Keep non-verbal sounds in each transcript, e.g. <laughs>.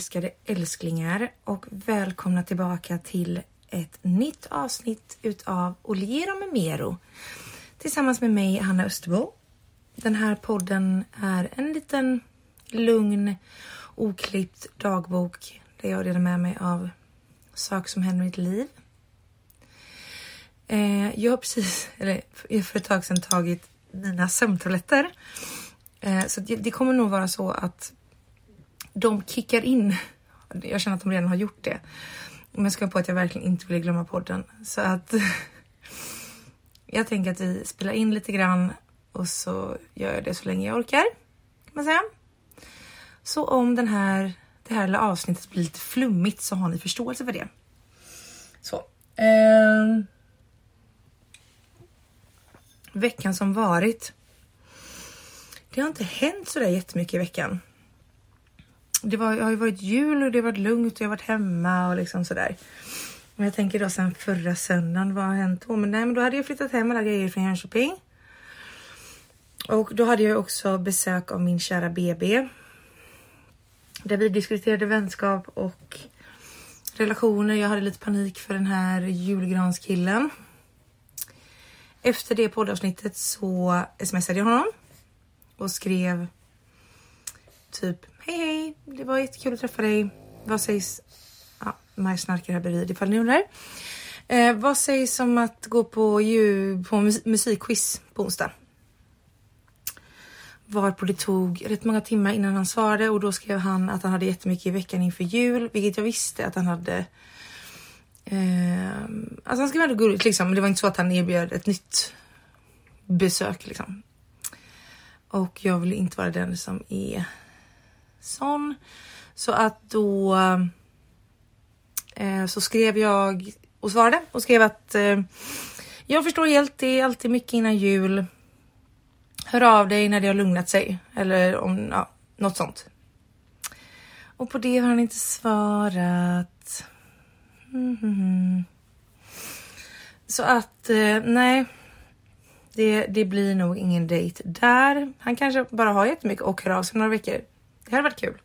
älskade älsklingar och välkomna tillbaka till ett nytt avsnitt utav Oliero med Mero tillsammans med mig Hanna Österbo. Den här podden är en liten lugn, oklippt dagbok där jag delar med mig av saker som händer i mitt liv. Eh, jag har precis, eller för ett tag sedan tagit mina sömntabletter. Eh, så det kommer nog vara så att de kickar in. Jag känner att de redan har gjort det. Men jag ska på att jag verkligen inte vill glömma podden. Så att <laughs> jag tänker att vi spelar in lite grann och så gör jag det så länge jag orkar. Kan man säga. Så om den här, det här lilla avsnittet blir lite flummigt så har ni förståelse för det. Så. Eh, veckan som varit. Det har inte hänt så där jättemycket i veckan det, var, det har ju varit jul och det har varit lugnt och jag har varit hemma och liksom sådär. Men jag tänker då sen förra söndagen, vad har hänt då? Men, nej, men då hade jag flyttat hem alla grejer från Jönköping. Och då hade jag också besök av min kära BB. Där vi diskuterade vänskap och relationer. Jag hade lite panik för den här julgranskillen. Efter det poddavsnittet så smsade jag honom och skrev typ Hej hej, det var jättekul att träffa dig. Vad sägs? Ja, Maj snarkar här bredvid ifall ni undrar. Eh, vad sägs om att gå på, ju, på musikquiz på onsdag? Varpå det tog rätt många timmar innan han svarade och då skrev han att han hade jättemycket i veckan inför jul, vilket jag visste att han hade. Eh, alltså han skrev ändå gulligt liksom, det var inte så att han erbjöd ett nytt besök liksom. Och jag vill inte vara den som är sån. Så att då eh, så skrev jag och svarade och skrev att eh, jag förstår helt, det är alltid mycket innan jul. Hör av dig när det har lugnat sig eller om ja, något sånt. Och på det har han inte svarat. Mm -hmm. Så att eh, nej, det, det blir nog ingen dejt där. Han kanske bara har jättemycket och hör av sig några veckor. Det hade varit kul.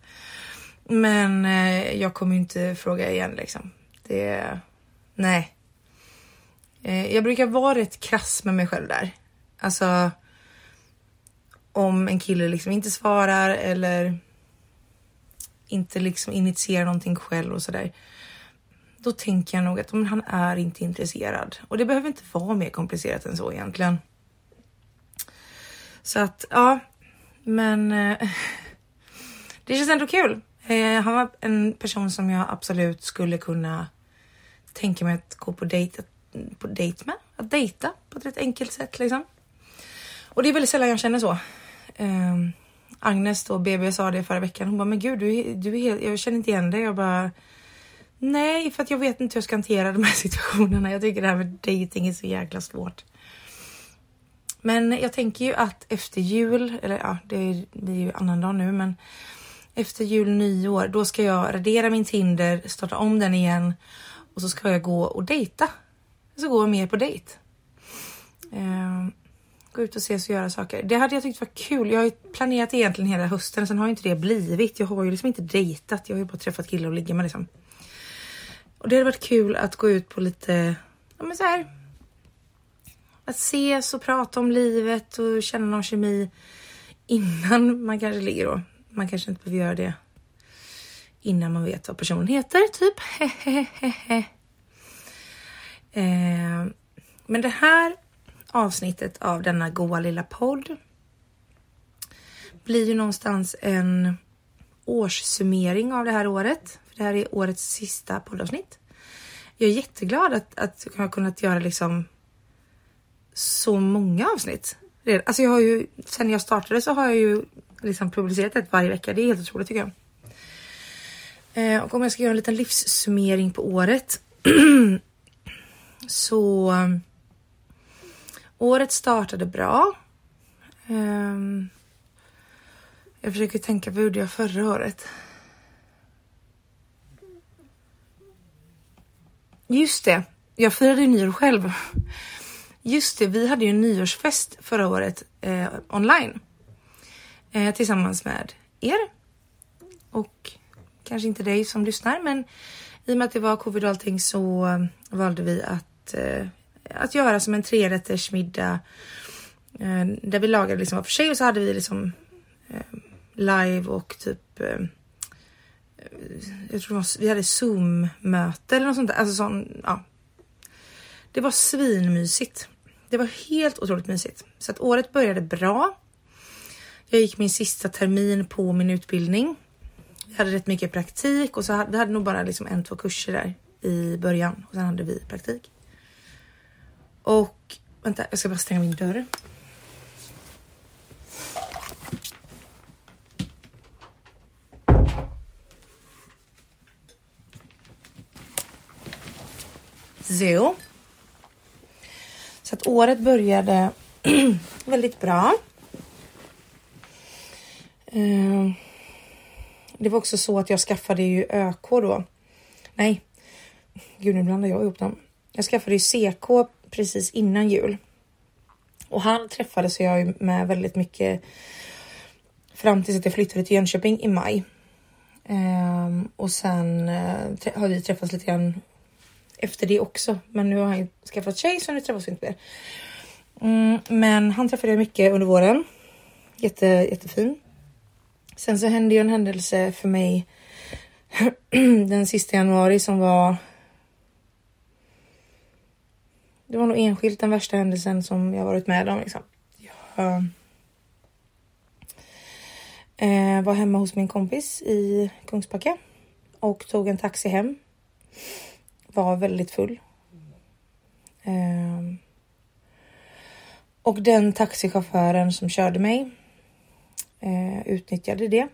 Men eh, jag kommer inte fråga igen liksom. Det... Nej. Eh, jag brukar vara rätt krass med mig själv där. Alltså. Om en kille liksom inte svarar eller inte liksom initierar någonting själv och sådär. Då tänker jag nog att men han är inte intresserad och det behöver inte vara mer komplicerat än så egentligen. Så att ja, men eh, det känns ändå kul. Eh, han var en person som jag absolut skulle kunna tänka mig att gå på dejt, på dejt med. Att dejta på ett rätt enkelt sätt liksom. Och det är väldigt sällan jag känner så. Eh, Agnes då, BB sa det förra veckan. Hon bara, men gud, du, du är helt, jag känner inte igen dig. Jag bara, nej, för att jag vet inte hur jag ska hantera de här <laughs> situationerna. Jag tycker det här med dating är så jäkla svårt. Men jag tänker ju att efter jul, eller ja, det är, det är ju annandag nu, men efter jul nyår, då ska jag radera min Tinder, starta om den igen och så ska jag gå och dejta. Jag ska gå mer på dejt. Ehm, gå ut och ses och göra saker. Det hade jag tyckt var kul. Jag har ju planerat egentligen hela hösten, sen har ju inte det blivit. Jag har ju liksom inte dejtat. Jag har ju bara träffat killar och ligger med liksom. Och det hade varit kul att gå ut på lite, ja men så här. Att ses och prata om livet och känna någon kemi innan man kanske ligger då. Man kanske inte behöver göra det innan man vet vad personen heter, typ. <laughs> eh, men det här avsnittet av denna goa lilla podd blir ju någonstans en årssummering av det här året. För det här är årets sista poddavsnitt. Jag är jätteglad att, att jag har kunnat göra liksom så många avsnitt. Alltså jag har ju, sen jag startade så har jag ju liksom publicerat ett varje vecka. Det är helt otroligt tycker jag. Eh, och om jag ska göra en liten livssummering på året. <clears throat> så eh, året startade bra. Ehm, jag försöker tänka, vad gjorde jag förra året? Just det, jag firade ju nyår själv. Just det, vi hade ju en nyårsfest förra året eh, online eh, tillsammans med er. Och kanske inte dig som lyssnar, men i och med att det var covid och allting så eh, valde vi att, eh, att göra som en trerätters middag eh, där vi lagade liksom var för sig och så hade vi liksom eh, live och typ eh, jag tror var, vi hade zoom möte eller något sånt där. Alltså sån, ja. Det var svinmysigt. Det var helt otroligt mysigt så att året började bra. Jag gick min sista termin på min utbildning. Vi hade rätt mycket praktik och så hade vi hade nog bara liksom en, två kurser där i början och sen hade vi praktik. Och vänta, jag ska bara stänga min dörr. Så. Så att året började <clears throat> väldigt bra. Eh, det var också så att jag skaffade ju ÖK då. Nej, gud nu blandar jag ihop dem. Jag skaffade ju CK precis innan jul. Och han träffades jag med väldigt mycket fram tills att jag flyttade till Jönköping i maj. Um, och sen uh, har vi träffats lite grann efter det också. Men nu har han ju skaffat tjej så nu träffas vi inte mer. Mm, men han träffade jag mycket under våren. Jätte, jättefin. Sen så hände ju en händelse för mig <clears throat> den sista januari som var. Det var nog enskilt den värsta händelsen som jag varit med om. Liksom. Jag eh, var hemma hos min kompis i Kungsbacka och tog en taxi hem. Var väldigt full. Eh, och den taxichauffören som körde mig eh, utnyttjade det.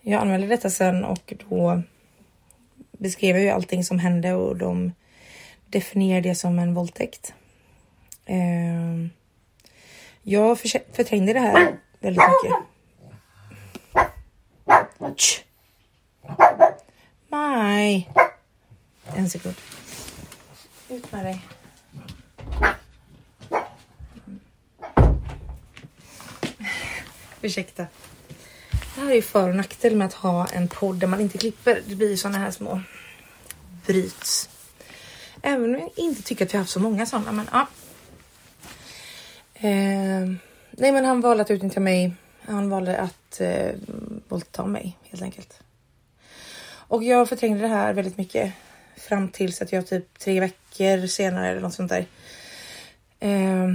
Jag anmälde detta sen och då beskrev jag ju allting som hände och de definierade det som en våldtäkt. Eh, jag förträngde det här väldigt mycket. Maj! En sekund. Ut med dig. Ursäkta. Det här är ju för och nackdel med att ha en podd där man inte klipper. Det blir ju såna här små bryts. Även om jag inte tycker att vi har haft så många sådana, men ja. Eh, nej, men han valde att utnyttja mig. Han valde att eh, våldta mig helt enkelt. Och jag förträngde det här väldigt mycket fram tills att jag typ tre veckor senare eller något sånt där. Eh,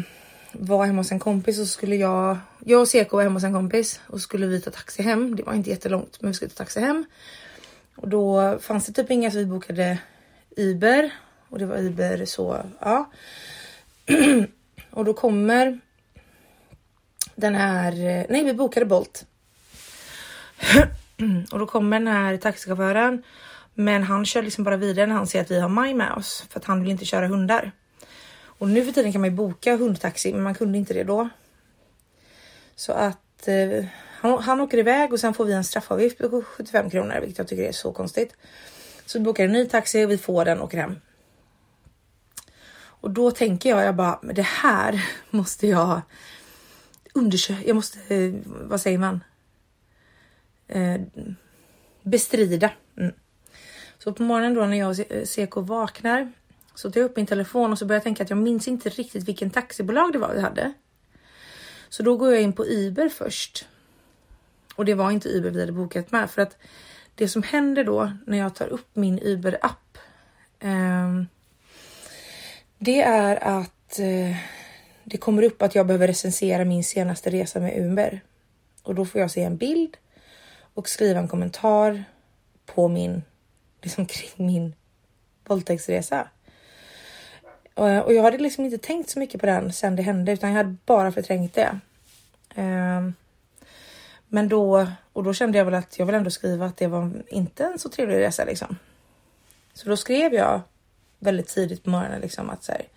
var hemma hos en kompis och så skulle jag, jag och Seko var hemma hos en kompis och skulle vi ta taxi hem. Det var inte jättelångt, men vi skulle ta taxi hem. Och då fanns det typ inga så vi bokade Uber och det var Uber så ja. <clears throat> och då kommer den här, nej vi bokade Bolt. <clears throat> och då kommer den här taxichauffören men han kör liksom bara vidare när han ser att vi har Maj med oss för att han vill inte köra hundar. Och nu för tiden kan man ju boka hundtaxi, men man kunde inte det då. Så att eh, han, han åker iväg och sen får vi en straffavgift på 75 kronor, vilket jag tycker är så konstigt. Så vi bokar en ny taxi och vi får den och åker hem. Och då tänker jag, jag bara, men det här <laughs> måste jag undersöka. Jag måste, eh, vad säger man? Eh, bestrida. Mm. Så på morgonen då när jag och Seko vaknar så tog jag upp min telefon och så började jag tänka att jag minns inte riktigt vilken taxibolag det var vi hade. Så då går jag in på Uber först. Och det var inte Uber vi hade bokat med för att det som händer då när jag tar upp min Uber app. Eh, det är att eh, det kommer upp att jag behöver recensera min senaste resa med Uber och då får jag se en bild och skriva en kommentar på min liksom kring min våldtäktsresa. Eh, och jag hade liksom inte tänkt så mycket på den sen det hände utan jag hade bara förträngt det. Ehm, men då och då kände jag väl att jag vill ändå skriva att det var inte en så trevlig resa liksom. Så då skrev jag väldigt tidigt på morgonen liksom att så här,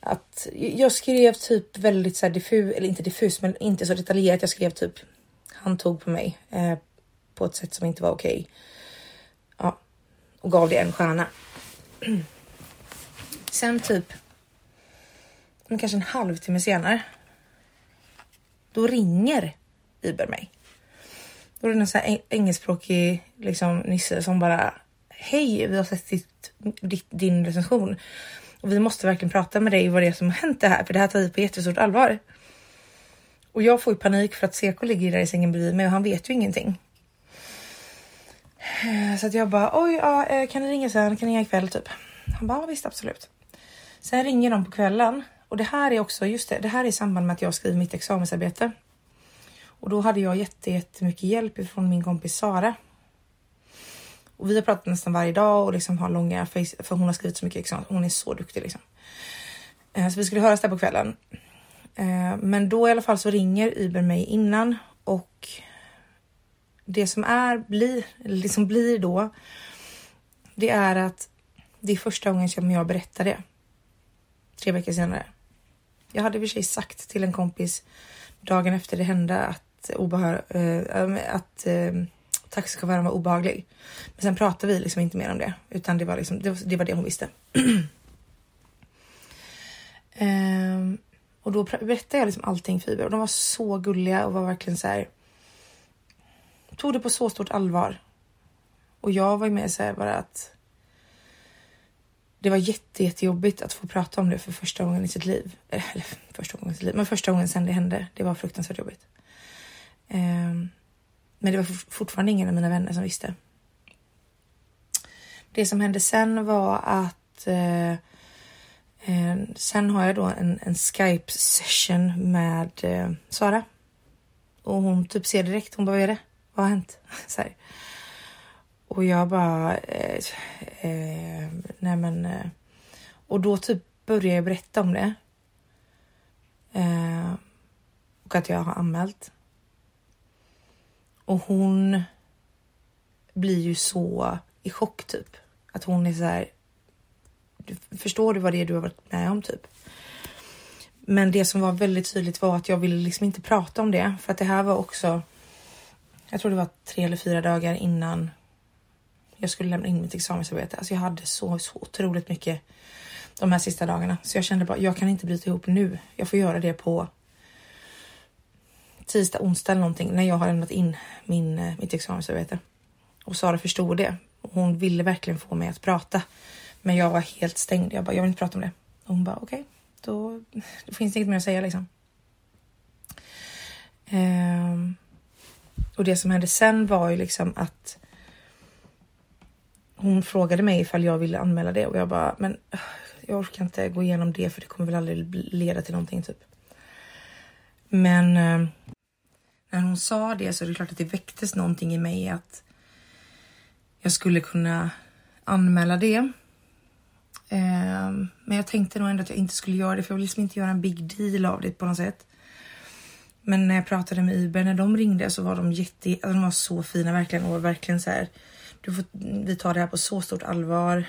att jag skrev typ väldigt så här diffus, eller inte diffus, men inte så detaljerat. Jag skrev typ han tog på mig eh, på ett sätt som inte var okej. Okay. Ja, och gav det en stjärna. <clears throat> Sen typ kanske en halvtimme senare. Då ringer Uber mig. Då är det en sån här engelskspråkig liksom, nisse som bara Hej, vi har sett ditt, ditt, din recension och vi måste verkligen prata med dig vad det är som har hänt det här, för det här tar vi på jättestort allvar. Och jag får ju panik för att Seko ligger där i sängen bredvid mig och han vet ju ingenting. Så att jag bara oj, ja, eh, kan ni ringa sen? Kan ni ringa ikväll typ? Han bara visst, absolut. Sen ringer de på kvällen och det här är också just det. Det här är i samband med att jag skriver mitt examensarbete och då hade jag jättemycket hjälp från min kompis Sara. Och vi har pratat nästan varje dag och liksom har långa face, för hon har skrivit så mycket examen. Hon är så duktig liksom. Eh, så vi skulle höras där på kvällen. Eh, men då i alla fall så ringer Uber mig innan och det som är blir liksom blir då. Det är att det är första gången som jag berättar det. Tre veckor senare. Jag hade i och för sig sagt till en kompis dagen efter det hände att obehör, eh, äh, att äh, taxichauffören var obehaglig. Men sen pratade vi liksom inte mer om det, utan det var liksom, det, var det, var det hon visste. <clears throat> ehm, och då berättade jag liksom allting för Iber och de var så gulliga och var verkligen så här. Tog det på så stort allvar. Och jag var ju med så här bara att. Det var jätte, jättejobbigt att få prata om det för första gången i sitt liv. Eh, eller första gången i sitt liv, men första gången sen det hände. Det var fruktansvärt jobbigt. Um, men det var fortfarande ingen av mina vänner som visste. Det som hände sen var att eh, eh, sen har jag då en, en Skype session med eh, Sara. Och hon typ ser direkt, hon bara vad är det? Vad har hänt? <laughs> Så här. Och jag bara, eh, eh, nej men. Eh, och då typ började jag berätta om det. Eh, och att jag har anmält. Och hon blir ju så i chock typ. Att hon är så här. Förstår du vad det är du har varit med om typ? Men det som var väldigt tydligt var att jag ville liksom inte prata om det för att det här var också. Jag tror det var tre eller fyra dagar innan jag skulle lämna in mitt examensarbete. Alltså jag hade så, så otroligt mycket de här sista dagarna så jag kände bara jag kan inte bryta ihop nu. Jag får göra det på tisdag, onsdag eller någonting när jag har lämnat in min, eh, mitt examensarbete. Och Sara förstod det. Hon ville verkligen få mig att prata. Men jag var helt stängd. Jag bara, jag vill inte prata om det. Och hon bara, okej, okay, då, då, finns det inget mer att säga liksom. Ehm, och det som hände sen var ju liksom att hon frågade mig ifall jag ville anmäla det och jag bara, men jag orkar inte gå igenom det för det kommer väl aldrig leda till någonting typ. Men eh, när hon sa det så är det klart att det väcktes någonting i mig att jag skulle kunna anmäla det. Ehm, men jag tänkte nog ändå att jag inte skulle göra det för jag vill liksom inte göra en big deal av det på något sätt. Men när jag pratade med Uber, när de ringde så var de jätte, alltså de var så fina verkligen och verkligen så här. Du får, vi tar det här på så stort allvar.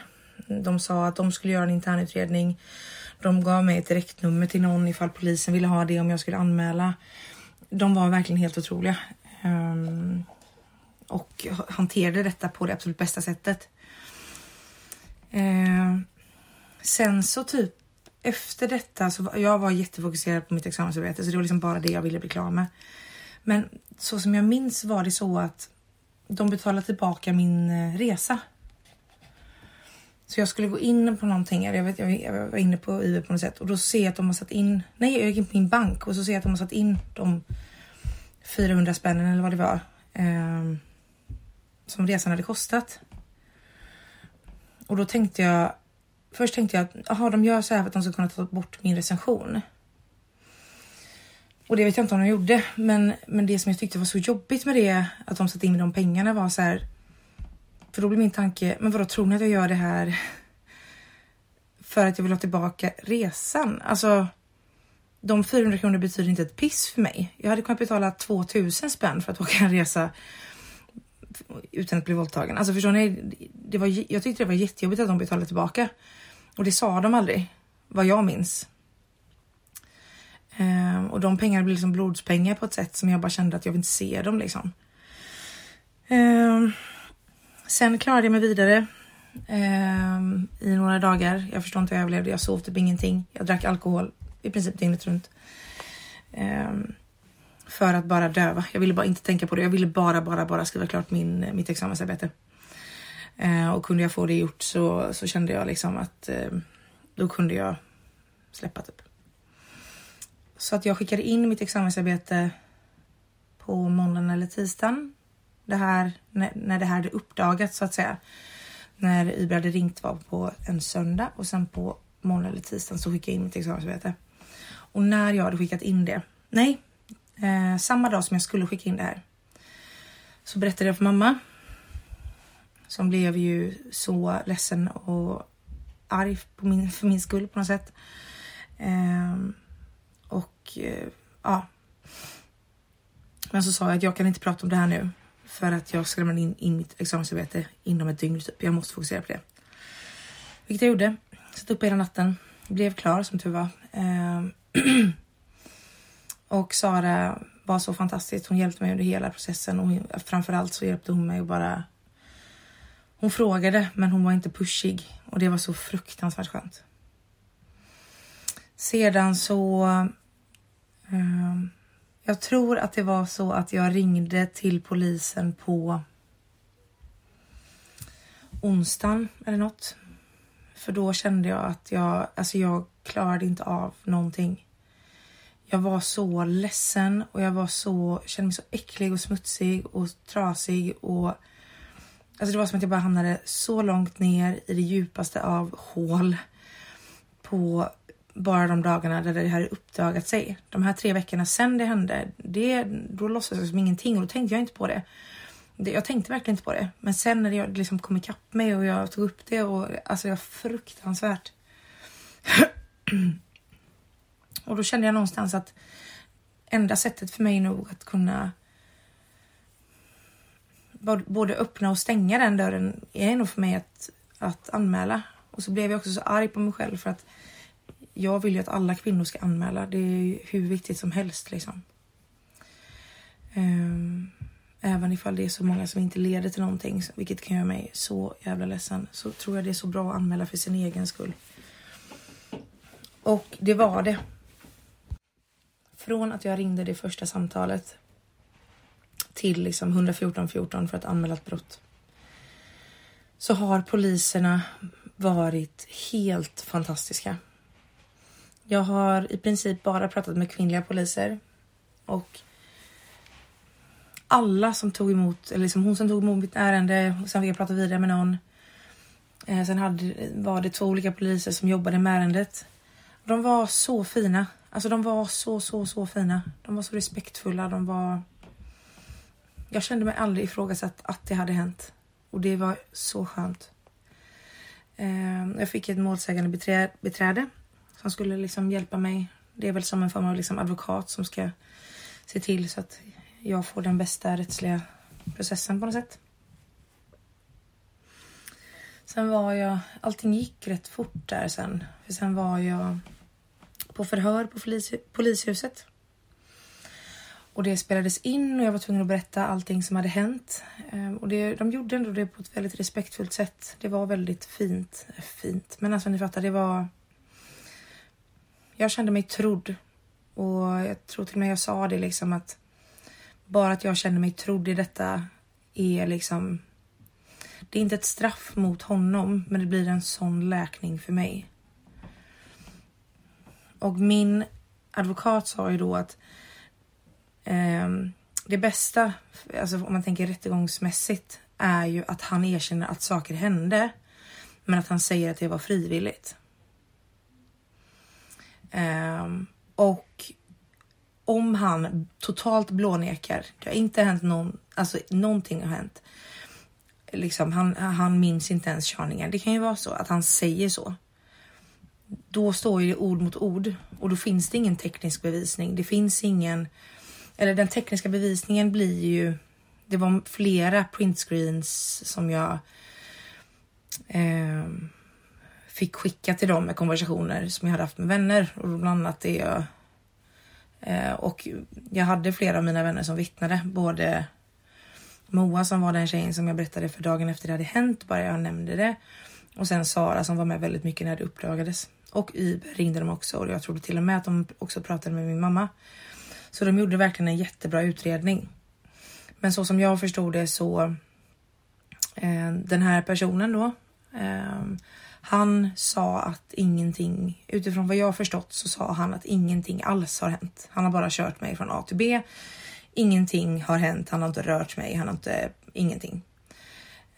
De sa att de skulle göra en internutredning. De gav mig ett direktnummer till någon ifall polisen ville ha det om jag skulle anmäla de var verkligen helt otroliga. Um, och hanterade detta på det absolut bästa sättet. Uh, sen så typ efter detta så var, jag var jättefokuserad på mitt examensarbete så det var liksom bara det jag ville bli klar med. Men så som jag minns var det så att de betalade tillbaka min eh, resa. Så jag skulle gå in på någonting, jag, vet, jag var inne på IB på något sätt och då ser jag att de har satt in, nej jag gick in på min bank och så ser jag att de har satt in de 400 spännen eller vad det var eh, som resan hade kostat. Och då tänkte jag, först tänkte jag att aha, de gör så här för att de ska kunna ta bort min recension. Och det vet jag inte om de gjorde, men, men det som jag tyckte var så jobbigt med det, att de satte in de pengarna var så här. För då blev min tanke, men vadå tror ni att jag gör det här för att jag vill ha tillbaka resan? Alltså, de 400 kronor betyder inte ett piss för mig. Jag hade kunnat betala 2000 spänn för att åka en resa utan att bli våldtagen. Alltså förstår ni? Det var, jag tyckte det var jättejobbigt att de betalade tillbaka och det sa de aldrig vad jag minns. Ehm, och de pengarna blev liksom blodspengar på ett sätt som jag bara kände att jag vill inte se dem liksom. Ehm, sen klarade jag mig vidare ehm, i några dagar. Jag förstår inte hur jag överlevde. Jag sov typ ingenting. Jag drack alkohol i princip dygnet runt. Ehm, för att bara döva. Jag ville bara inte tänka på det. Jag ville bara, bara, bara skriva klart min, mitt examensarbete. Ehm, och kunde jag få det gjort så, så kände jag liksom att ehm, då kunde jag släppa typ. Så att jag skickade in mitt examensarbete på måndagen eller tisdagen. Det här, när, när det här hade uppdagats så att säga. När IB hade ringt var på en söndag och sen på måndag eller tisdagen så skickade jag in mitt examensarbete. Och när jag hade skickat in det, nej, eh, samma dag som jag skulle skicka in det här så berättade jag för mamma som blev ju så ledsen och arg på min, för min skull på något sätt. Eh, och eh, ja. Men så sa jag att jag kan inte prata om det här nu för att jag ska lämna in, in mitt examensarbete inom ett dygn. Typ. Jag måste fokusera på det. Vilket jag gjorde. Satt upp hela natten. Blev klar som tur var. Ehm. <clears throat> Och Sara var så fantastisk. Hon hjälpte mig under hela processen och framförallt så hjälpte hon mig att bara hon frågade, men hon var inte pushig och det var så fruktansvärt skönt. Sedan så... Ehm, jag tror att det var så att jag ringde till polisen på onsdagen eller något. För då kände jag att jag, alltså jag klarade inte av någonting. Jag var så ledsen och jag var så, kände mig så äcklig och smutsig och trasig och Alltså det var som att jag bara hamnade så långt ner i det djupaste av hål på bara de dagarna där det hade uppdagat sig. De här tre veckorna sen det hände, det, då låtsades jag som ingenting och då tänkte jag inte på det. det. Jag tänkte verkligen inte på det. Men sen när det liksom kom ikapp mig och jag tog upp det och alltså jag fruktansvärt. <clears throat> och då kände jag någonstans att enda sättet för mig nog att kunna både öppna och stänga den dörren är nog för mig att, att anmäla. Och så blev jag också så arg på mig själv för att jag vill ju att alla kvinnor ska anmäla. Det är hur viktigt som helst liksom. Um, även ifall det är så många som inte leder till någonting, vilket kan göra mig så jävla ledsen, så tror jag det är så bra att anmäla för sin egen skull. Och det var det. Från att jag ringde det första samtalet till liksom 114 14 för att anmäla ett brott. Så har poliserna varit helt fantastiska. Jag har i princip bara pratat med kvinnliga poliser och alla som tog emot, eller liksom hon som tog emot mitt ärende och sen fick jag prata vidare med någon. Eh, sen hade, var det två olika poliser som jobbade med ärendet. De var så fina. Alltså de var så, så, så fina. De var så respektfulla. De var jag kände mig aldrig ifrågasatt att det hade hänt och det var så skönt. Eh, jag fick ett målsägande beträde som skulle liksom hjälpa mig. Det är väl som en form av liksom advokat som ska se till så att jag får den bästa rättsliga processen på något sätt. Sen var jag, allting gick rätt fort där sen. För sen var jag på förhör på polis, polishuset. Och det spelades in och jag var tvungen att berätta allting som hade hänt. Ehm, och det, de gjorde ändå det på ett väldigt respektfullt sätt. Det var väldigt fint. Fint, men alltså ni fattar, det var... Jag kände mig trodd. Och jag tror till och med jag sa det liksom att bara att jag kände mig trodd i detta är liksom... Det är inte ett straff mot honom, men det blir en sån läkning för mig. Och min advokat sa ju då att eh, det bästa, alltså om man tänker rättegångsmässigt, är ju att han erkänner att saker hände, men att han säger att det var frivilligt. Um, och om han totalt blånekar, det har inte hänt någon, alltså någonting har hänt. Liksom, han, han minns inte ens körningen. Det kan ju vara så att han säger så. Då står ju det ord mot ord och då finns det ingen teknisk bevisning. Det finns ingen eller den tekniska bevisningen blir ju, det var flera printscreens som jag eh, fick skicka till dem med konversationer som jag hade haft med vänner och bland annat det jag eh, och jag hade flera av mina vänner som vittnade, både Moa som var den tjejen som jag berättade för dagen efter det hade hänt, bara jag nämnde det. Och sen Sara som var med väldigt mycket när det uppdagades. Och Yber ringde de också och jag trodde till och med att de också pratade med min mamma. Så de gjorde verkligen en jättebra utredning. Men så som jag förstod det så eh, den här personen då. Eh, han sa att ingenting, utifrån vad jag förstått så sa han att ingenting alls har hänt. Han har bara kört mig från A till B. Ingenting har hänt, han har inte rört mig, han har inte, ingenting.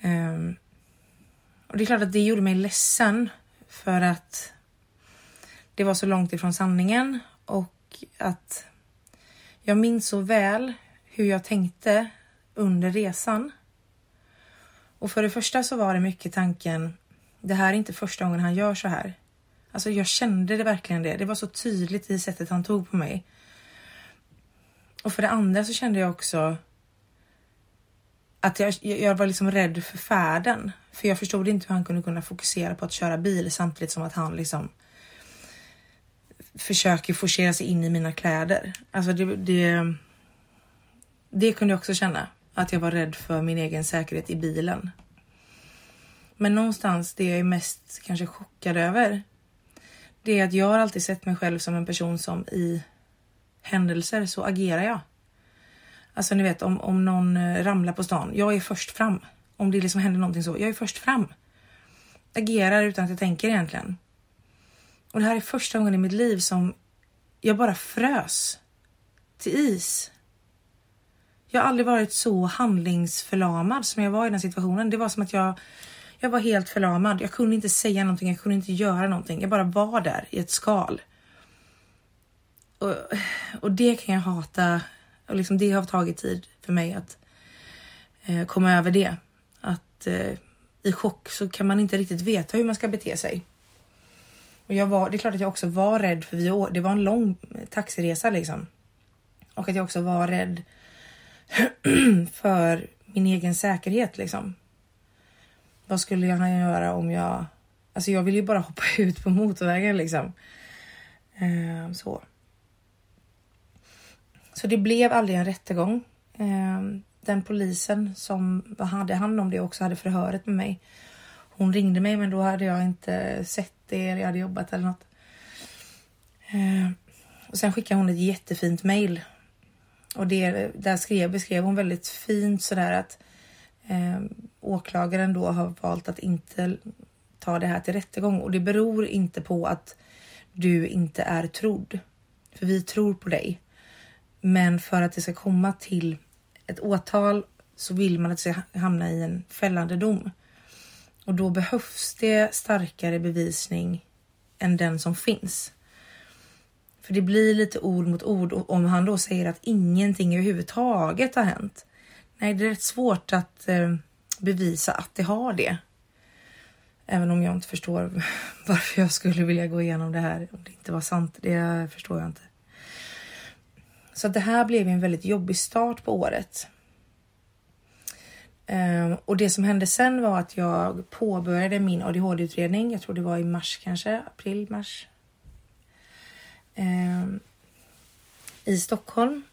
Um, och det är klart att det gjorde mig ledsen för att det var så långt ifrån sanningen och att jag minns så väl hur jag tänkte under resan. Och för det första så var det mycket tanken, det här är inte första gången han gör så här. Alltså jag kände det verkligen det. Det var så tydligt i sättet han tog på mig. Och för det andra så kände jag också att jag, jag var liksom rädd för färden. För jag förstod inte hur han kunde kunna fokusera på att köra bil samtidigt som att han liksom försöker forcera sig in i mina kläder. Alltså det, det, det kunde jag också känna. Att jag var rädd för min egen säkerhet i bilen. Men någonstans det jag är mest kanske chockad över. Det är att jag har alltid sett mig själv som en person som i händelser så agerar jag. Alltså ni vet om, om någon eh, ramlar på stan. Jag är först fram. Om det liksom händer någonting så. Jag är först fram. Agerar utan att jag tänker egentligen. Och det här är första gången i mitt liv som jag bara frös till is. Jag har aldrig varit så handlingsförlamad som jag var i den situationen. Det var som att jag, jag var helt förlamad. Jag kunde inte säga någonting, jag kunde inte göra någonting. Jag bara var där i ett skal. Och, och det kan jag hata. Och liksom det har tagit tid för mig att eh, komma över det. Att eh, i chock så kan man inte riktigt veta hur man ska bete sig. Och jag var, det är klart att jag också var rädd för vi, det var en lång taxiresa liksom. Och att jag också var rädd <clears throat> för min egen säkerhet liksom. Vad skulle jag göra om jag... Alltså jag vill ju bara hoppa <laughs> ut på motorvägen liksom. Eh, så. Så det blev aldrig en rättegång. Eh, den polisen som hade hand om det också hade förhöret med mig. Hon ringde mig men då hade jag inte sett det eller jag hade jobbat eller något. Eh, och sen skickade hon ett jättefint mail. Och det, där skrev, beskrev hon väldigt fint sådär att eh, åklagaren då har valt att inte ta det här till rättegång och det beror inte på att du inte är trodd. För vi tror på dig. Men för att det ska komma till ett åtal så vill man att det ska hamna i en fällande dom. Och då behövs det starkare bevisning än den som finns. För det blir lite ord mot ord och om han då säger att ingenting överhuvudtaget har hänt. Nej, det är rätt svårt att eh, bevisa att det har det. Även om jag inte förstår <laughs> varför jag skulle vilja gå igenom det här om det inte var sant. Det förstår jag inte. Så det här blev en väldigt jobbig start på året. Um, och det som hände sen var att jag påbörjade min ADHD-utredning. Jag tror det var i mars kanske, april, mars. Um, I Stockholm.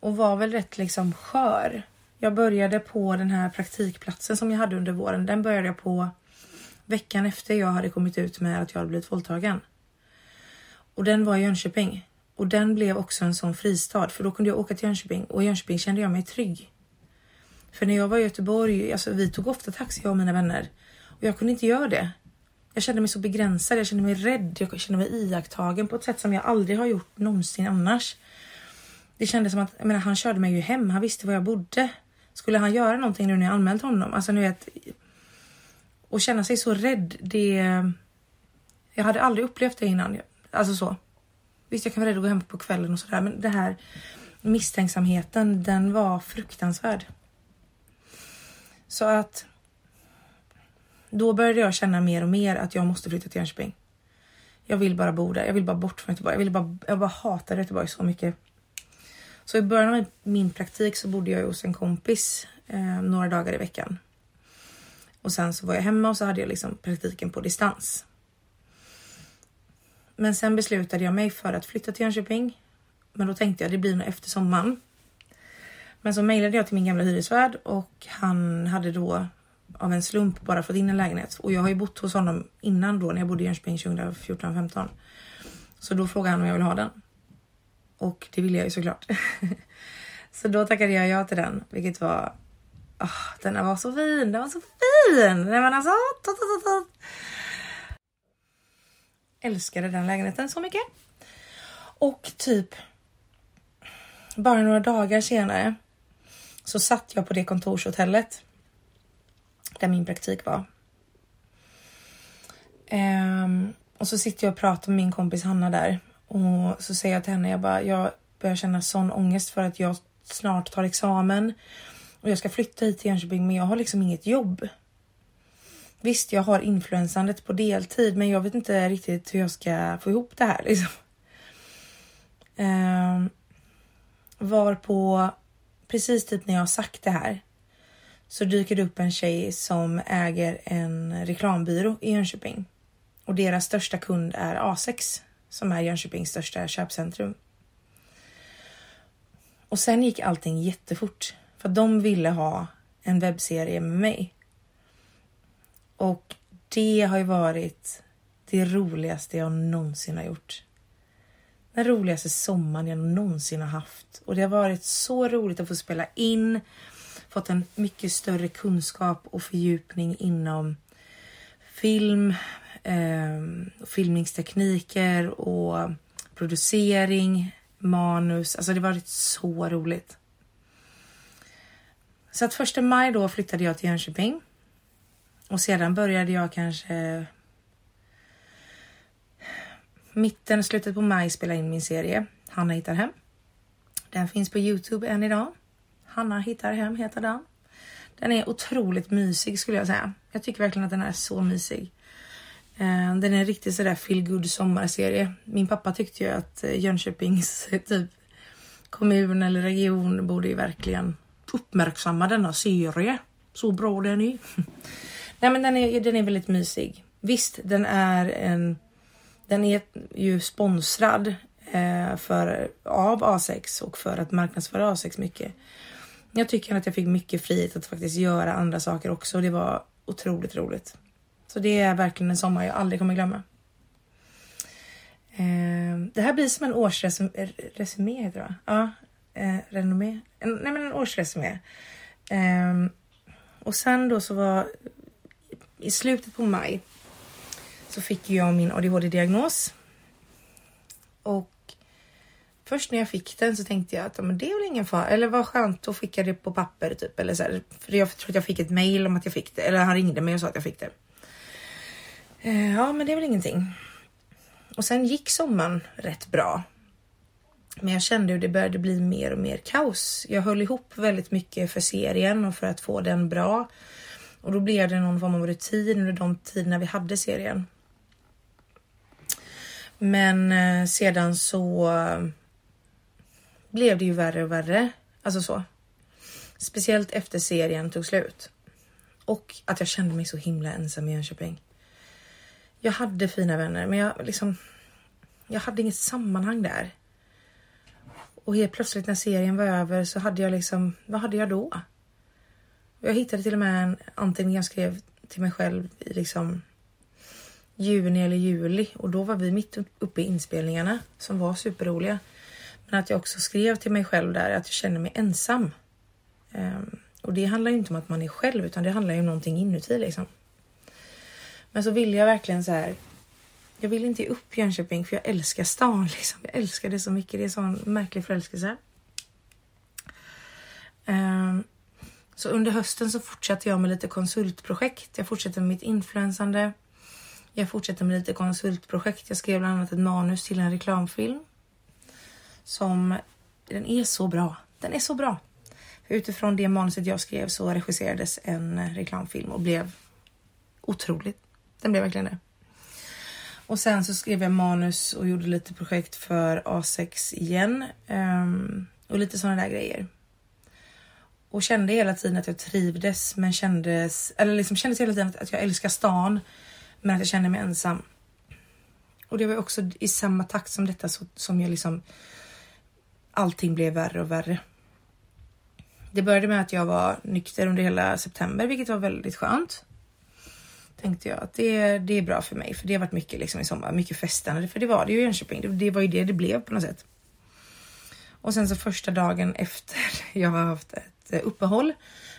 Och var väl rätt liksom skör. Jag började på den här praktikplatsen som jag hade under våren. Den började jag på veckan efter jag hade kommit ut med att jag hade blivit våldtagen. Och den var i Jönköping. Och den blev också en sån fristad för då kunde jag åka till Jönköping och i Jönköping kände jag mig trygg. För när jag var i Göteborg, alltså vi tog ofta taxi jag och mina vänner och jag kunde inte göra det. Jag kände mig så begränsad, jag kände mig rädd, jag kände mig iakttagen på ett sätt som jag aldrig har gjort någonsin annars. Det kändes som att, jag menar, han körde mig ju hem, han visste var jag bodde. Skulle han göra någonting nu när jag anmält honom? Alltså ni vet. Och känna sig så rädd, det... Jag hade aldrig upplevt det innan. Alltså så. Visst, jag kan vara rädd att gå hem på kvällen och sådär, men det här misstänksamheten, den var fruktansvärd. Så att då började jag känna mer och mer att jag måste flytta till Jönköping. Jag vill bara bo där. Jag vill bara bort från Göteborg. Jag, vill bara, jag bara hatar Göteborg så mycket. Så i början av min praktik så bodde jag hos en kompis eh, några dagar i veckan. Och sen så var jag hemma och så hade jag liksom praktiken på distans. Men sen beslutade jag mig för att flytta till Jönköping. Men då tänkte jag det blir nog efter sommaren. Men så mejlade jag till min gamla hyresvärd och han hade då av en slump bara fått in en lägenhet och jag har ju bott hos honom innan då när jag bodde i Jönköping 2014 15. Så då frågade han om jag vill ha den. Och det ville jag ju såklart. <laughs> så då tackade jag ja till den, vilket var... Oh, den var så fin, den var så fin! Nej men alltså... Tot, tot, tot. Älskade den lägenheten så mycket. Och typ bara några dagar senare så satt jag på det kontorshotellet där min praktik var. Um, och så sitter jag och pratar med min kompis Hanna där och så säger jag till henne, jag bara, jag börjar känna sån ångest för att jag snart tar examen och jag ska flytta hit till Jönköping men jag har liksom inget jobb. Visst, jag har influensandet på deltid men jag vet inte riktigt hur jag ska få ihop det här <laughs> liksom. Ehm, var på precis typ när jag har sagt det här så dyker det upp en tjej som äger en reklambyrå i Jönköping och deras största kund är A6 som är Jönköpings största köpcentrum. Och sen gick allting jättefort för de ville ha en webbserie med mig. Och det har ju varit det roligaste jag någonsin har gjort. Den roligaste sommaren jag någonsin har haft och det har varit så roligt att få spela in, fått en mycket större kunskap och fördjupning inom film, eh, filmningstekniker och producering, manus. Alltså det har varit så roligt. Så att första maj då flyttade jag till Jönköping och sedan började jag kanske mitten, slutet på maj spela in min serie Hanna hittar hem. Den finns på Youtube än idag. Hanna hittar hem heter den. Den är otroligt mysig skulle jag säga. Jag tycker verkligen att den är så mysig. Eh, den är en riktig sådär feel good sommarserie. Min pappa tyckte ju att eh, Jönköpings <laughs> typ kommun eller region borde ju verkligen uppmärksamma denna serie. Så bra den är. <laughs> Nej men den är, den är väldigt mysig. Visst, den är en den är ju sponsrad eh, för, av A6 och för att marknadsföra A6 mycket. Jag tycker att jag fick mycket frihet att faktiskt göra andra saker också och det var otroligt roligt. Så det är verkligen en sommar jag aldrig kommer glömma. Eh, det här blir som en årsresumé heter det Ja, eh, renommé. En, nej men en årsresumé. Eh, och sen då så var i slutet på maj så fick jag min ADHD-diagnos. Och först när jag fick den så tänkte jag att men det är väl ingen fara. Eller vad skönt att skicka det på papper typ. Eller så här, för jag tror att jag fick ett mail om att jag fick det. Eller han ringde mig och sa att jag fick det. Eh, ja, men det är väl ingenting. Och sen gick sommaren rätt bra. Men jag kände hur det började bli mer och mer kaos. Jag höll ihop väldigt mycket för serien och för att få den bra. Och då blev det någon form av rutin under de tiderna vi hade serien. Men eh, sedan så eh, blev det ju värre och värre. Alltså så. Speciellt efter serien tog slut. Och att jag kände mig så himla ensam i Jönköping. Jag hade fina vänner, men jag liksom. Jag hade inget sammanhang där. Och helt plötsligt när serien var över så hade jag liksom, vad hade jag då? Jag hittade till och med en anteckning jag skrev till mig själv i liksom juni eller juli och då var vi mitt uppe i inspelningarna som var superroliga. Men att jag också skrev till mig själv där att jag känner mig ensam. Um, och det handlar ju inte om att man är själv utan det handlar ju om någonting inuti liksom. Men så ville jag verkligen så här. Jag vill inte ge upp Jönköping för jag älskar stan <laughs> liksom. Jag älskar det så mycket. Det är en sån märklig förälskelse. Um, så under hösten så fortsatte jag med lite konsultprojekt. Jag fortsatte med mitt influensande. Jag fortsatte med lite konsultprojekt. Jag skrev bland annat ett manus till en reklamfilm. Som, den är så bra. Den är så bra. Utifrån det manuset jag skrev så regisserades en reklamfilm och blev otroligt. Den blev verkligen det. Och sen så skrev jag manus och gjorde lite projekt för A6 igen. Um, och lite sådana där grejer. Och kände hela tiden att jag trivdes men kändes, eller liksom kändes hela tiden att jag älskar stan men att jag kände mig ensam. Och det var också i samma takt som detta så, som jag liksom allting blev värre och värre. Det började med att jag var nykter under hela september, vilket var väldigt skönt. Tänkte jag att det, det är bra för mig, för det har varit mycket liksom i sommar, mycket festande, för det var det ju i Jönköping. Det, det var ju det det blev på något sätt. Och sen så första dagen efter <laughs> jag har haft ett eh, uppehåll,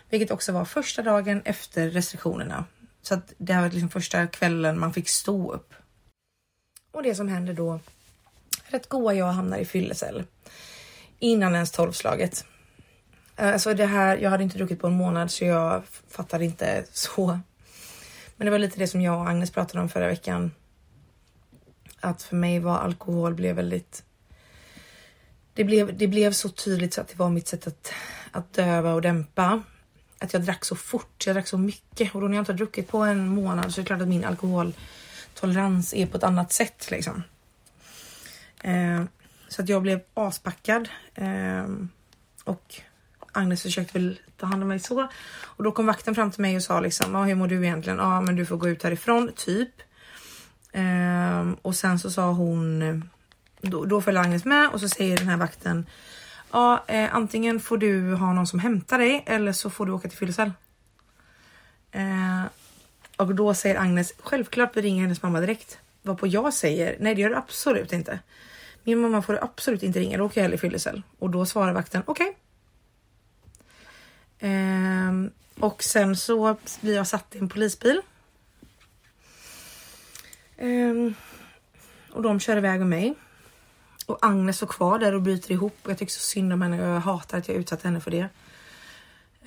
vilket också var första dagen efter restriktionerna. Så att det här var liksom första kvällen man fick stå upp. Och det som händer då är att Goa jag hamnar i fyllecell innan ens tolvslaget. Eh, alltså det här, jag hade inte druckit på en månad så jag fattade inte så. Men det var lite det som jag och Agnes pratade om förra veckan. Att för mig var alkohol blev väldigt det blev, det blev så tydligt så att det var mitt sätt att, att döva och dämpa. Att jag drack så fort, jag drack så mycket och då när jag inte har druckit på en månad så är det klart att min alkoholtolerans är på ett annat sätt liksom. Eh, så att jag blev aspackad eh, och Agnes försökte väl ta hand om mig så och då kom vakten fram till mig och sa liksom ah, hur mår du egentligen? Ja, ah, men du får gå ut härifrån typ. Ehm, och sen så sa hon då, då följer Agnes med och så säger den här vakten Ja, eh, antingen får du ha någon som hämtar dig eller så får du åka till fyllecell. Ehm, och då säger Agnes självklart vi ringer hennes mamma direkt. Varpå jag säger nej, det gör du absolut inte. Min mamma får absolut inte ringa, då åker jag hellre i fyllecell. Och då svarar vakten okej. Okay. Eh, och sen så blir jag satt i en polisbil. Eh, och de kör iväg med mig. Och Agnes står kvar där och bryter ihop. Och jag tycker så synd om henne och jag hatar att jag utsatt henne för det.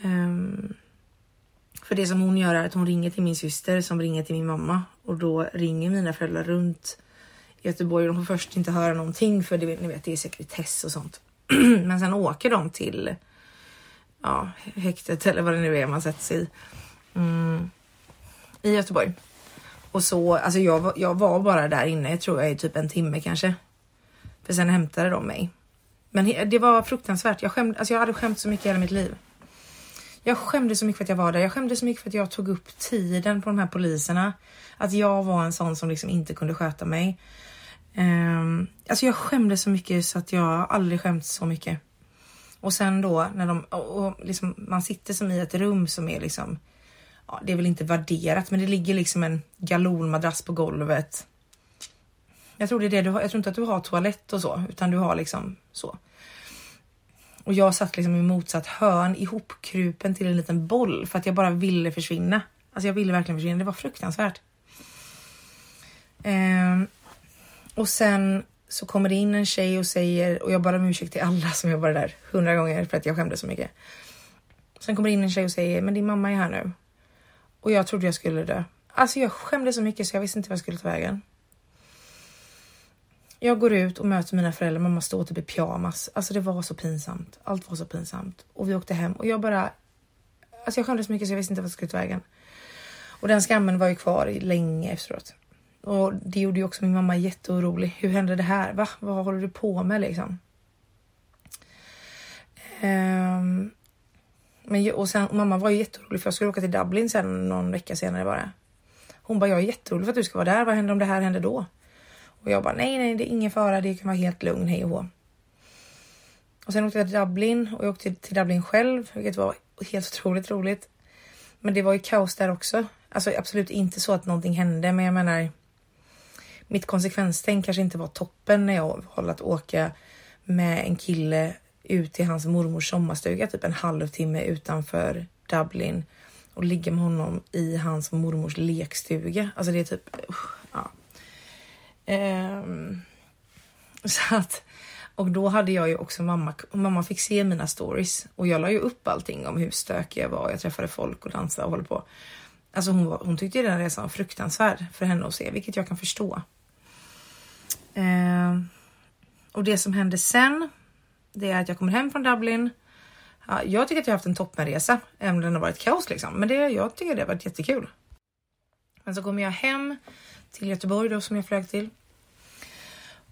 Um, för det som hon gör är att hon ringer till min syster som ringer till min mamma och då ringer mina föräldrar runt Göteborg de får först inte höra någonting för det, ni vet, det är sekretess och sånt. <clears throat> Men sen åker de till ja, häktet eller vad det nu är man sätter sig i. Mm, I Göteborg. Och så, alltså jag, jag var bara där inne, tror jag i typ en timme kanske. För sen hämtade de mig. Men det var fruktansvärt. Jag, skämde, alltså jag hade skämt så mycket i hela mitt liv. Jag skämde så mycket för att jag var där. Jag skämde så mycket för att jag tog upp tiden på de här poliserna. Att jag var en sån som liksom inte kunde sköta mig. Um, alltså jag skämde så mycket så att jag aldrig skämt så mycket. Och sen då när de, och, och liksom, man sitter som i ett rum som är liksom, ja, det är väl inte värderat, men det ligger liksom en galonmadrass på golvet. Jag tror det är det du har. Jag tror inte att du har toalett och så, utan du har liksom så. Och jag satt liksom i motsatt hörn ihopkrupen till en liten boll för att jag bara ville försvinna. Alltså jag ville verkligen försvinna. Det var fruktansvärt. Eh, och sen så kommer det in en tjej och säger, och jag bad om ursäkt till alla som jobbade där hundra gånger för att jag skämde så mycket. Sen kommer det in en tjej och säger, men din mamma är här nu. Och jag trodde jag skulle dö. Alltså jag skämde så mycket så jag visste inte vad jag skulle ta vägen. Jag går ut och möter mina föräldrar. Mamma står typ i pyjamas. Alltså det var så pinsamt. Allt var så pinsamt. Och vi åkte hem och jag bara... Alltså jag skämdes så mycket så jag visste inte vad jag skulle ta vägen. Och den skammen var ju kvar länge efteråt. Och det gjorde ju också min mamma jätteorolig. Hur hände det här? Va? Vad håller du på med liksom? Um, men, och sen, mamma var ju jätteorolig för jag skulle åka till Dublin sen någon vecka senare bara. Hon bara, jag är jätteorolig för att du ska vara där. Vad händer om det här händer då? Och jag bara nej, nej, det är ingen fara. Det kan vara helt lugn, hej och hå. Och sen åkte jag till Dublin och jag åkte till Dublin själv, vilket var helt otroligt roligt. Men det var ju kaos där också. Alltså absolut inte så att någonting hände, men jag menar. Mitt konsekvenstänk kanske inte var toppen när jag valde att åka med en kille ut till hans mormors sommarstuga typ en halvtimme utanför Dublin och ligga med honom i hans mormors lekstuga. Alltså det är typ, ja, Um, så att, och då hade jag ju också mamma, mamma fick se mina stories och jag la ju upp allting om hur stökig jag var. Jag träffade folk och dansade och håller på. Alltså hon, var, hon tyckte den resan var fruktansvärd för henne att se, vilket jag kan förstå. Eh, och det som hände sen, det är att jag kommer hem från Dublin. Ja, jag tycker att jag haft en toppenresa, även om den har varit kaos liksom. Men det, jag tycker det har varit jättekul. Men så kommer jag hem till Göteborg då som jag flög till.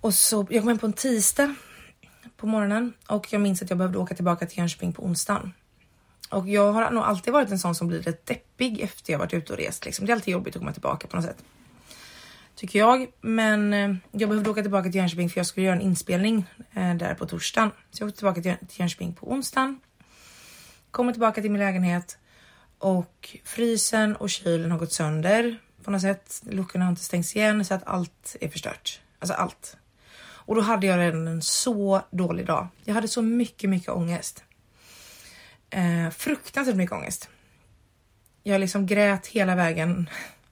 Och så, jag kom hem på en tisdag på morgonen och jag minns att jag behövde åka tillbaka till Jönköping på onsdagen. Och jag har nog alltid varit en sån som blir rätt deppig efter jag varit ute och rest. Liksom. Det är alltid jobbigt att komma tillbaka på något sätt. Tycker jag. Men eh, jag behövde åka tillbaka till Jönköping för jag skulle göra en inspelning eh, där på torsdagen. Så jag åkte tillbaka till, till Jönköping på onsdagen. Kommer tillbaka till min lägenhet och frysen och kylen har gått sönder på något sätt. Luckorna har inte stängts igen så att allt är förstört. Alltså allt. Och då hade jag redan en så dålig dag. Jag hade så mycket, mycket ångest. Eh, fruktansvärt mycket ångest. Jag liksom grät hela vägen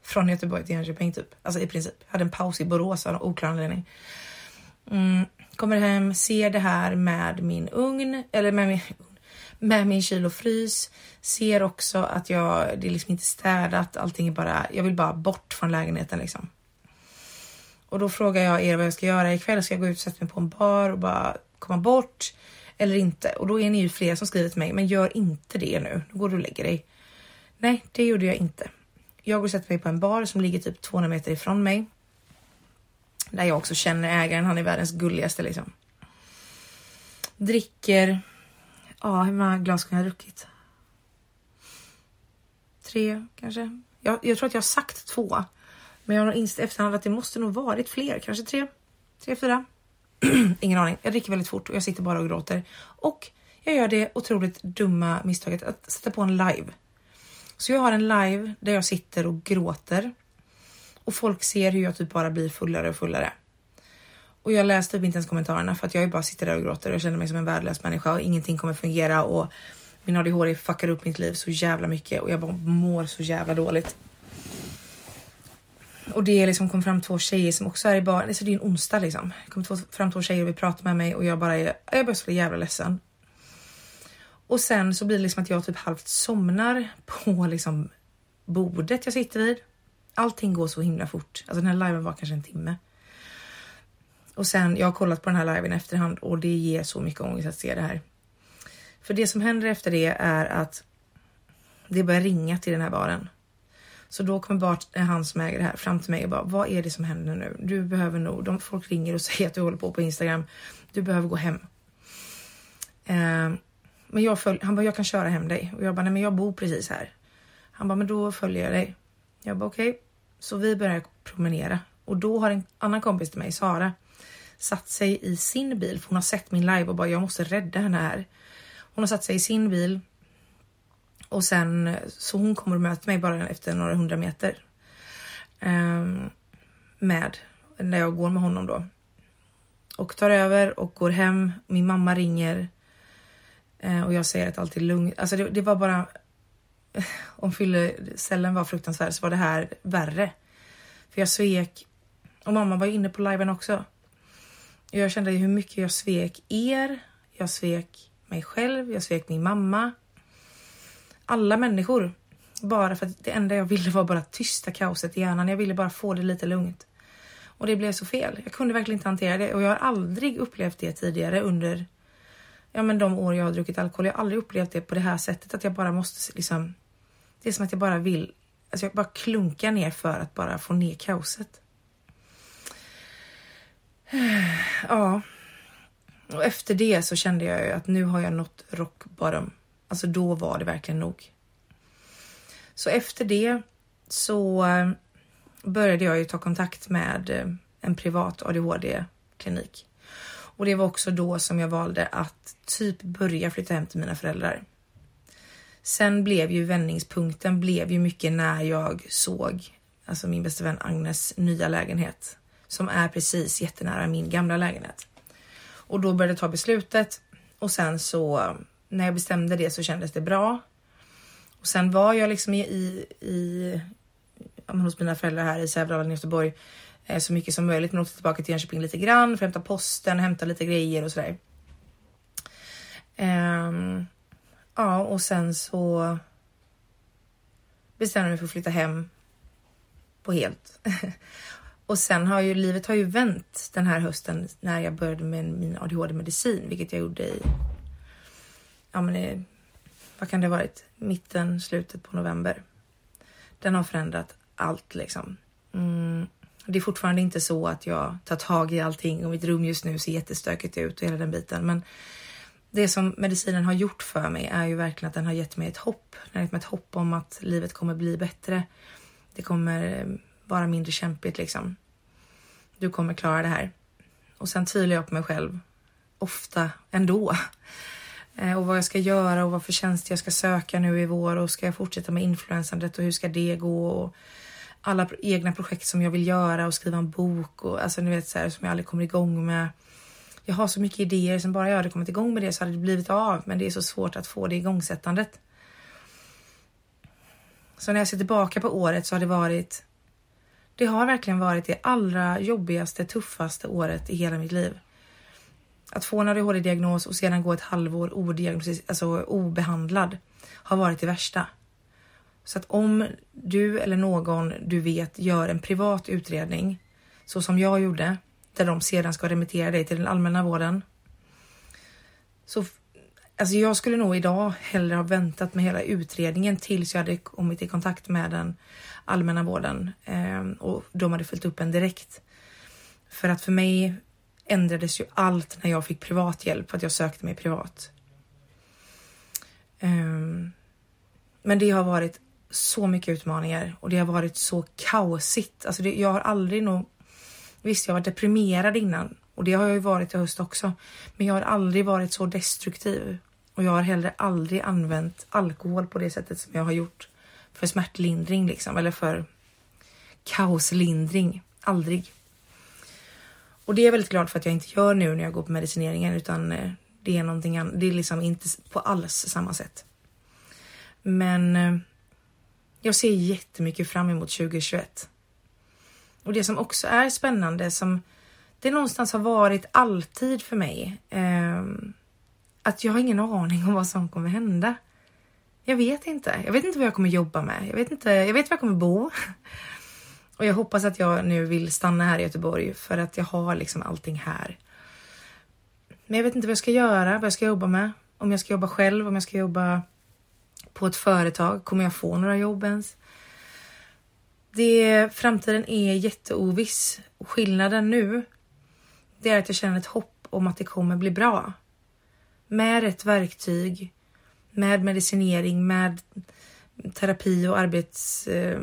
från Göteborg till Jönköping typ. Alltså i princip. Jag hade en paus i Borås av oklar anledning. Mm, kommer hem, ser det här med min ugn, eller med min, med min frys. Ser också att jag, det är liksom inte städat, allting är bara, jag vill bara bort från lägenheten liksom. Och då frågar jag er vad jag ska göra ikväll. Ska jag gå ut och sätta mig på en bar och bara komma bort eller inte? Och då är ni ju fler som skriver till mig, men gör inte det nu. Då går du och lägger dig. Nej, det gjorde jag inte. Jag går och sätter mig på en bar som ligger typ 200 meter ifrån mig. Där jag också känner ägaren. Han är världens gulligaste liksom. Dricker. Ja, hur många glas kan jag ha druckit? Tre kanske. Jag, jag tror att jag har sagt två. Men jag har insett efterhand att det måste nog varit fler, kanske tre, tre, fyra. <clears throat> Ingen aning. Jag dricker väldigt fort och jag sitter bara och gråter. Och jag gör det otroligt dumma misstaget att sätta på en live. Så jag har en live där jag sitter och gråter och folk ser hur jag typ bara blir fullare och fullare. Och jag läste typ inte ens kommentarerna för att jag bara sitter där och gråter och jag känner mig som en värdelös människa och ingenting kommer fungera och min ADHD fuckar upp mitt liv så jävla mycket och jag bara mår så jävla dåligt. Och det liksom kom fram två tjejer som också är i baren. Alltså det är en onsdag liksom. Det kom fram två tjejer och vill prata med mig och jag bara är, jag blir så jävla ledsen. Och sen så blir det liksom att jag typ halvt somnar på liksom bordet jag sitter vid. Allting går så himla fort. Alltså den här liven var kanske en timme. Och sen, jag har kollat på den här liven i efterhand och det ger så mycket ångest att se det här. För det som händer efter det är att det börjar ringa till den här baren. Så då kommer Bart, eh, han som äger det här, fram till mig och bara vad är det som händer nu? Du behöver nog, de, folk ringer och <laughs> säger att du håller på på Instagram. Du behöver gå hem. Eh, men jag följ, han bara, jag kan köra hem dig och jag bara, nej, men jag bor precis här. Han bara, men då följer jag dig. Jag bara, okej. Okay. Så vi börjar promenera och då har en annan kompis till mig, Sara, satt sig i sin bil för hon har sett min live och bara, jag måste rädda henne här. Hon har satt sig i sin bil och sen så hon kommer och möter mig bara efter några hundra meter. Um, med när jag går med honom då. Och tar över och går hem. Min mamma ringer. Eh, och jag säger att allt är lugnt. Alltså det, det var bara. <laughs> Om fyllecellen var fruktansvärd så var det här värre. För jag svek. Och mamma var inne på liven också. Jag kände hur mycket jag svek er. Jag svek mig själv. Jag svek min mamma alla människor. Bara för att det enda jag ville var bara tysta kaoset i hjärnan. Jag ville bara få det lite lugnt. Och det blev så fel. Jag kunde verkligen inte hantera det och jag har aldrig upplevt det tidigare under ja, men de år jag har druckit alkohol. Jag har aldrig upplevt det på det här sättet att jag bara måste liksom. Det är som att jag bara vill. Alltså jag bara klunkar ner för att bara få ner kaoset. <sighs> Ja. Och efter det så kände jag ju att nu har jag nått rock bottom. Alltså då var det verkligen nog. Så efter det så eh, började jag ju ta kontakt med eh, en privat ADHD-klinik. Och det var också då som jag valde att typ börja flytta hem till mina föräldrar. Sen blev ju vändningspunkten blev ju mycket när jag såg alltså min bästa vän Agnes nya lägenhet som är precis jättenära min gamla lägenhet. Och då började jag ta beslutet och sen så när jag bestämde det så kändes det bra. Och sen var jag liksom i, i, i hos mina föräldrar här i Sävedalen i Göteborg Eh, så mycket som möjligt. Men åkte tillbaka till Jönköping lite grann för att hämta posten, hämta lite grejer och sådär. Um, ja, och sen så bestämde jag mig för att flytta hem på helt. <laughs> och sen har ju livet har ju vänt den här hösten när jag började med min ADHD medicin, vilket jag gjorde i ja men i, vad kan det ha varit? Mitten, slutet på november. Den har förändrat allt liksom. Mm. Det är fortfarande inte så att jag tar tag i allting och mitt rum just nu ser jättestökigt ut och hela den biten. Men det som medicinen har gjort för mig är ju verkligen att den har gett mig ett hopp. Den har gett mig ett hopp om att livet kommer bli bättre. Det kommer eh, vara mindre kämpigt liksom. Du kommer klara det här. Och sen tvivlar jag på mig själv ofta ändå. <laughs> Eh, och vad jag ska göra och vad för tjänster jag ska söka nu i vår och ska jag fortsätta med influensandet och hur ska det gå? Och alla egna projekt som jag vill göra och skriva en bok och alltså ni vet så här, som jag aldrig kommer igång med. Jag har så mycket idéer som bara jag hade kommit igång med det så hade det blivit av, men det är så svårt att få det igångsättandet. Så när jag ser tillbaka på året så har det varit. Det har verkligen varit det allra jobbigaste, tuffaste året i hela mitt liv. Att få en ADHD-diagnos och sedan gå ett halvår alltså obehandlad har varit det värsta. Så att om du eller någon du vet gör en privat utredning så som jag gjorde där de sedan ska remittera dig till den allmänna vården. Så alltså jag skulle nog idag hellre ha väntat med hela utredningen tills jag hade kommit i kontakt med den allmänna vården eh, och de hade följt upp en direkt. För att för mig ändrades ju allt när jag fick privat hjälp för att jag sökte mig privat. Ehm, men det har varit så mycket utmaningar och det har varit så kaosigt. Alltså det, jag har aldrig nog... Visst, jag var deprimerad innan och det har jag ju varit i höst också. Men jag har aldrig varit så destruktiv och jag har heller aldrig använt alkohol på det sättet som jag har gjort för smärtlindring liksom eller för kaoslindring. Aldrig. Och det är jag väldigt glad för att jag inte gör nu när jag går på medicineringen utan eh, det är någonting annat. Det är liksom inte på alls samma sätt. Men eh, jag ser jättemycket fram emot 2021. Och det som också är spännande som det någonstans har varit alltid för mig. Eh, att jag har ingen aning om vad som kommer hända. Jag vet inte. Jag vet inte vad jag kommer jobba med. Jag vet inte. Jag vet var jag kommer bo. <laughs> Och jag hoppas att jag nu vill stanna här i Göteborg för att jag har liksom allting här. Men jag vet inte vad jag ska göra, vad jag ska jobba med. Om jag ska jobba själv, om jag ska jobba på ett företag. Kommer jag få några jobb ens? Det, framtiden är jätteoviss. Och skillnaden nu, det är att jag känner ett hopp om att det kommer bli bra. Med rätt verktyg, med medicinering, med terapi och arbets... Eh,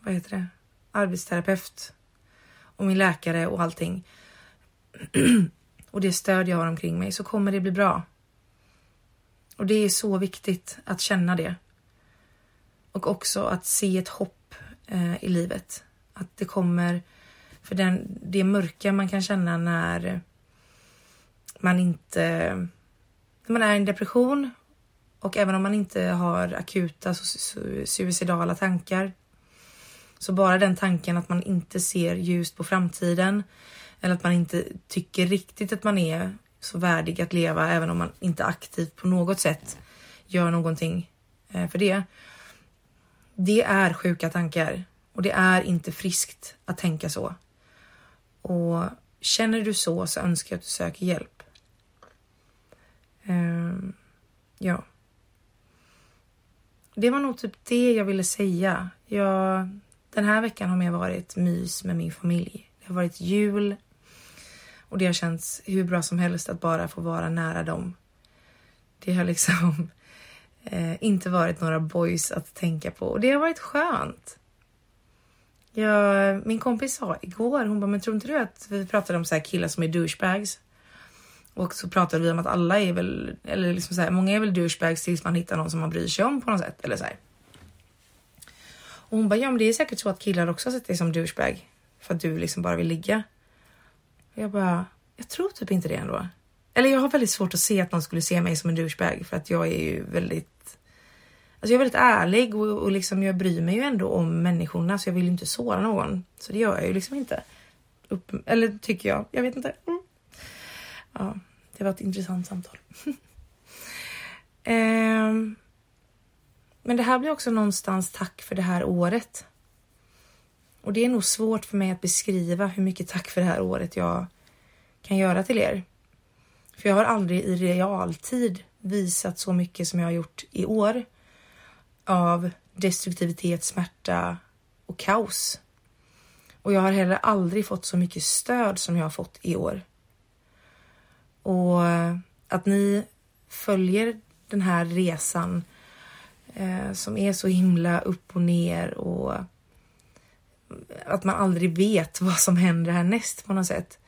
vad heter det? Arbetsterapeut och min läkare och allting. <clears throat> och det stöd jag har omkring mig så kommer det bli bra. Och det är så viktigt att känna det. Och också att se ett hopp eh, i livet. Att det kommer, för den, det mörka man kan känna när man inte, när man är i en depression och även om man inte har akuta suicidala tankar. Så bara den tanken att man inte ser ljust på framtiden eller att man inte tycker riktigt att man är så värdig att leva även om man inte aktivt på något sätt gör någonting eh, för det. Det är sjuka tankar och det är inte friskt att tänka så. Och känner du så så önskar jag att du söker hjälp. Um, ja. Det var nog typ det jag ville säga. Jag, den här veckan har mer varit mys med min familj. Det har varit jul, och det har känts hur bra som helst att bara få vara nära dem. Det har liksom <laughs> eh, inte varit några boys att tänka på och det har varit skönt. Jag, min kompis sa igår, hon bara, men tror inte du att vi pratade om så här killar som är douchebags? Och så pratade vi om att alla är väl, eller liksom så här, många är väl douchebags tills man hittar någon som man bryr sig om på något sätt. Eller så här. Och hon bara, ja men det är säkert så att killar också har sett dig som douchebag. För att du liksom bara vill ligga. Jag bara, jag tror typ inte det ändå. Eller jag har väldigt svårt att se att någon skulle se mig som en douchebag för att jag är ju väldigt Alltså jag är väldigt ärlig och, och liksom jag bryr mig ju ändå om människorna så jag vill ju inte såra någon. Så det gör jag ju liksom inte. Upp, eller tycker jag. Jag vet inte. Mm. Ja, det var ett intressant samtal. <laughs> eh, men det här blir också någonstans tack för det här året. Och det är nog svårt för mig att beskriva hur mycket tack för det här året jag kan göra till er. För jag har aldrig i realtid visat så mycket som jag har gjort i år av destruktivitet, smärta och kaos. Och jag har heller aldrig fått så mycket stöd som jag har fått i år. Och att ni följer den här resan eh, som är så himla upp och ner och att man aldrig vet <laughs> vad som händer härnäst på något sätt.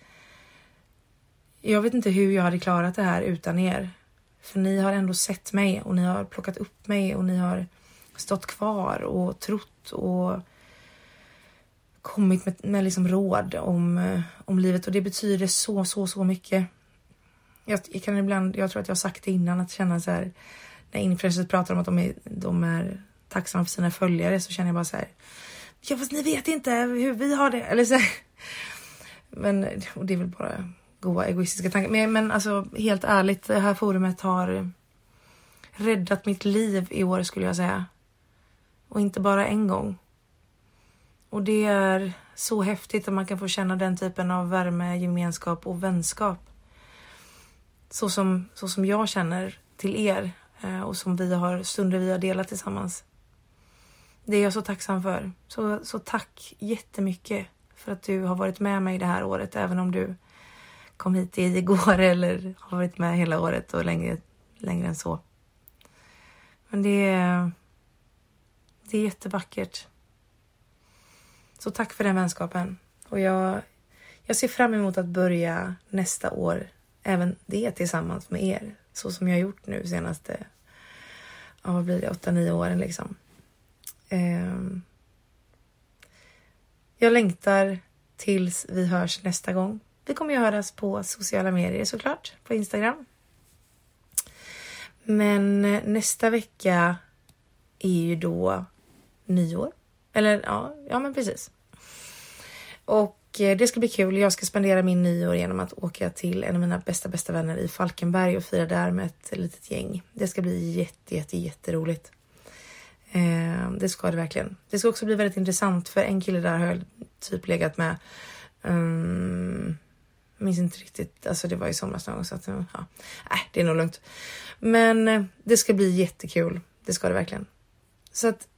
Jag vet inte hur jag hade klarat det här utan er. För ni har ändå sett mig och ni har plockat upp mig och ni har stått kvar och trott och kommit med, med liksom råd om, eh, om livet och det betyder så, så, så mycket. Jag, jag, kan ibland, jag tror att jag har sagt det innan, att känna så här när influencers pratar om att de är, de är tacksamma för sina följare så känner jag bara så här. Ja, fast ni vet inte hur vi har det. Eller så. Men och det är väl bara goa egoistiska tankar. Men, men alltså helt ärligt, det här forumet har räddat mitt liv i år skulle jag säga. Och inte bara en gång. Och det är så häftigt att man kan få känna den typen av värme, gemenskap och vänskap. Så som, så som jag känner till er eh, och som vi har stunder vi har delat tillsammans. Det är jag så tacksam för. Så, så tack jättemycket för att du har varit med mig det här året, även om du kom hit igår <laughs> eller har varit med hela året och längre, längre än så. Men det är, det är jättevackert. Så tack för den vänskapen. Och jag, jag ser fram emot att börja nästa år, även det tillsammans med er. Så som jag har gjort nu senaste, ja vad blir det, åtta, nio åren liksom. Ehm, jag längtar tills vi hörs nästa gång. Vi kommer ju höras på sociala medier såklart, på Instagram. Men eh, nästa vecka är ju då nyår. Eller ja, ja men precis. Och eh, det ska bli kul. Jag ska spendera min nyår genom att åka till en av mina bästa, bästa vänner i Falkenberg och fira där med ett litet gäng. Det ska bli jätte, jätte, jätteroligt. Eh, det ska det verkligen. Det ska också bli väldigt intressant för en kille där har jag typ legat med. Um, minns inte riktigt, alltså det var i somras någon gång så att ja, äh, det är nog lugnt. Men eh, det ska bli jättekul. Det ska det verkligen. Så att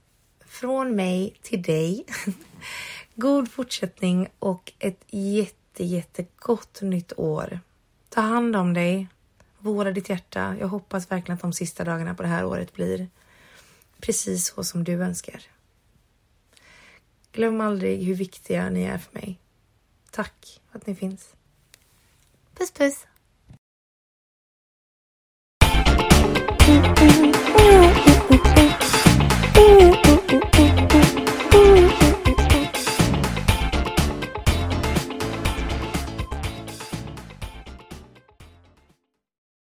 från mig till dig. <laughs> God fortsättning och ett jätte, jättegott nytt år. Ta hand om dig. Vårda ditt hjärta. Jag hoppas verkligen att de sista dagarna på det här året blir precis så som du önskar. Glöm aldrig hur viktiga ni är för mig. Tack att ni finns. Puss puss!